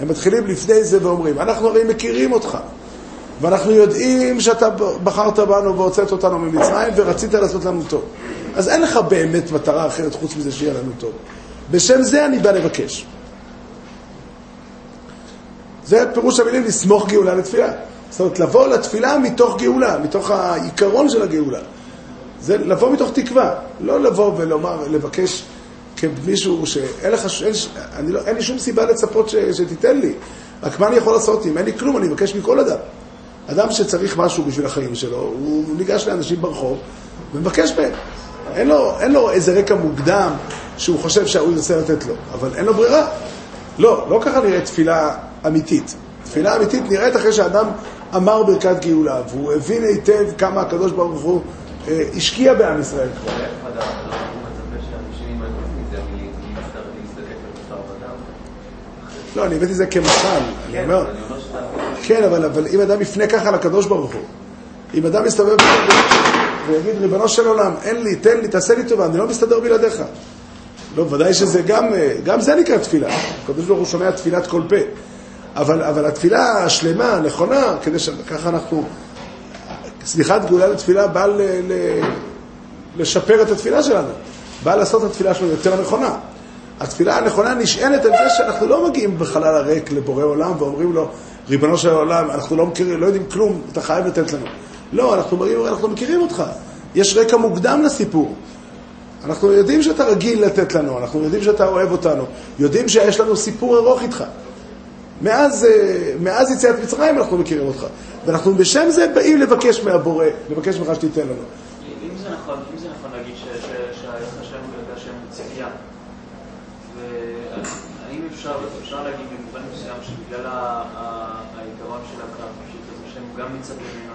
הם מתחילים לפני זה ואומרים, אנחנו הרי מכירים אותך, ואנחנו יודעים שאתה בחרת בנו והוצאת אותנו ממצרים ורצית לעשות לנו טוב. אז אין לך באמת מטרה אחרת חוץ מזה שיהיה לנו טוב. בשם זה אני בא לבקש. זה פירוש המילים לסמוך גאולה לתפילה. זאת אומרת, לבוא לתפילה מתוך גאולה, מתוך העיקרון של הגאולה. זה לבוא מתוך תקווה, לא לבוא ולומר, לבקש כמישהו שאין לך, אין, אני לא, אין לי שום סיבה לצפות ש, שתיתן לי. רק מה אני יכול לעשות? אם אין לי כלום, אני מבקש מכל אדם. אדם שצריך משהו בשביל החיים שלו, הוא ניגש לאנשים ברחוב ומבקש מהם. אין לו, אין לו איזה רקע מוקדם שהוא חושב שההוא ירצה לתת לו, אבל אין לו ברירה. לא, לא ככה נראית תפילה אמיתית. תפילה אמיתית נראית אחרי שאדם אמר ברכת גאולה, והוא הבין היטב כמה הקדוש ברוך הוא אה, השקיע בעם ישראל כבר. לא, אני הבאתי את זה כמשל. אני כן, אומר, אבל אני אומר שאתה... כן, אבל, אבל אם אדם יפנה ככה לקדוש ברוך הוא, אם אדם יסתובב ויגיד, ריבונו של עולם, אין לי, תן לי, תעשה לי טובה, אני לא מסתדר בלעדיך. לא, ודאי שזה גם, אה, גם זה נקרא תפילה. הקדוש ברוך הוא שומע תפילת כל פה. אבל, אבל התפילה השלמה, הנכונה, כדי שככה אנחנו... סליחת גאולה לתפילה באה ל, ל, לשפר את התפילה שלנו. באה לעשות את התפילה שלנו יותר נכונה. התפילה הנכונה נשענת על זה שאנחנו לא מגיעים בחלל הריק לבורא עולם ואומרים לו, ריבונו של העולם, אנחנו לא מכירים, לא יודעים כלום, אתה חייב לתת לנו. לא, אנחנו מראים, אנחנו מכירים אותך. יש רקע מוקדם לסיפור. אנחנו יודעים שאתה רגיל לתת לנו, אנחנו יודעים שאתה אוהב אותנו, יודעים שיש לנו סיפור ארוך איתך. מאז, אה, מאז יציאת מצרים אנחנו מכירים אותך. ואנחנו בשם זה באים לבקש מהבורא, לבקש ממך שתיתן לנו. אם זה נכון, אם זה נכון להגיד ש- ש- שהערך השם הוא השם ציפייה, והאם אפשר, אפשר להגיד במובן מסוים שבגלל ה- ה- העיקרון של הקרב, ממנו?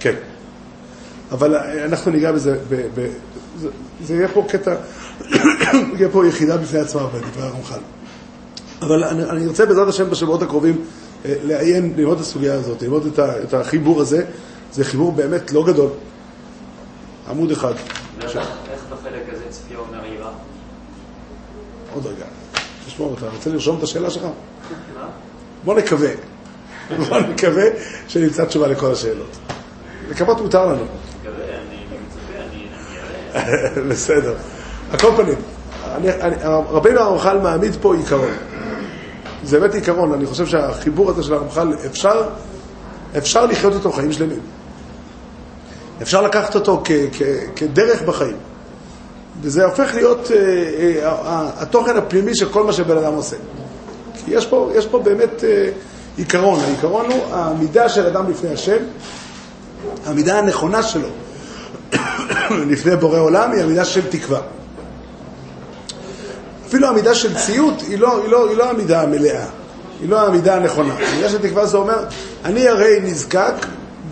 כן. אבל אנחנו ניגע בזה, ב, ב, זה, זה יהיה פה קטע, יהיה פה יחידה בפני עצמה בדברי הרמח"ל. אבל אני, אני ארצה בעזרת השם בשבועות הקרובים אה, לעיין, ללמוד את הסוגיה הזאת, ללמוד את, ה, את החיבור הזה. זה חיבור באמת לא גדול. עמוד אחד. איך בחלק הזה ציפייה אומר יראה? עוד רגע. תשמור, אתה רוצה לרשום את השאלה שלך? מה? בוא נקווה. בוא נקווה שנמצא תשובה לכל השאלות. לקוות מותר לנו. בסדר. על כל פנים, רבינו הרמח"ל מעמיד פה עיקרון. זה באמת עיקרון, אני חושב שהחיבור הזה של הרמח"ל, אפשר, אפשר לחיות איתו חיים שלמים. אפשר לקחת אותו כ, כ, כדרך בחיים. וזה הופך להיות אה, אה, התוכן הפנימי של כל מה שבן אדם עושה. כי יש פה, יש פה באמת אה, עיקרון. העיקרון הוא העמידה של אדם לפני השם, העמידה הנכונה שלו לפני בורא עולם היא עמידה של תקווה. אפילו עמידה של ציות היא לא, היא לא, היא לא עמידה מלאה, היא לא העמידה הנכונה. עמידה של תקווה זה אומר, אני הרי נזקק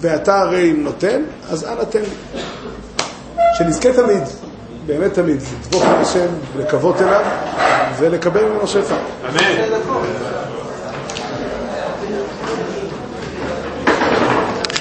ואתה הרי נותן, אז אנא תן לי. שנזכה תמיד, באמת תמיד, לדבוק להשם, לקוות אליו ולקבל ממנו שפע. אמן.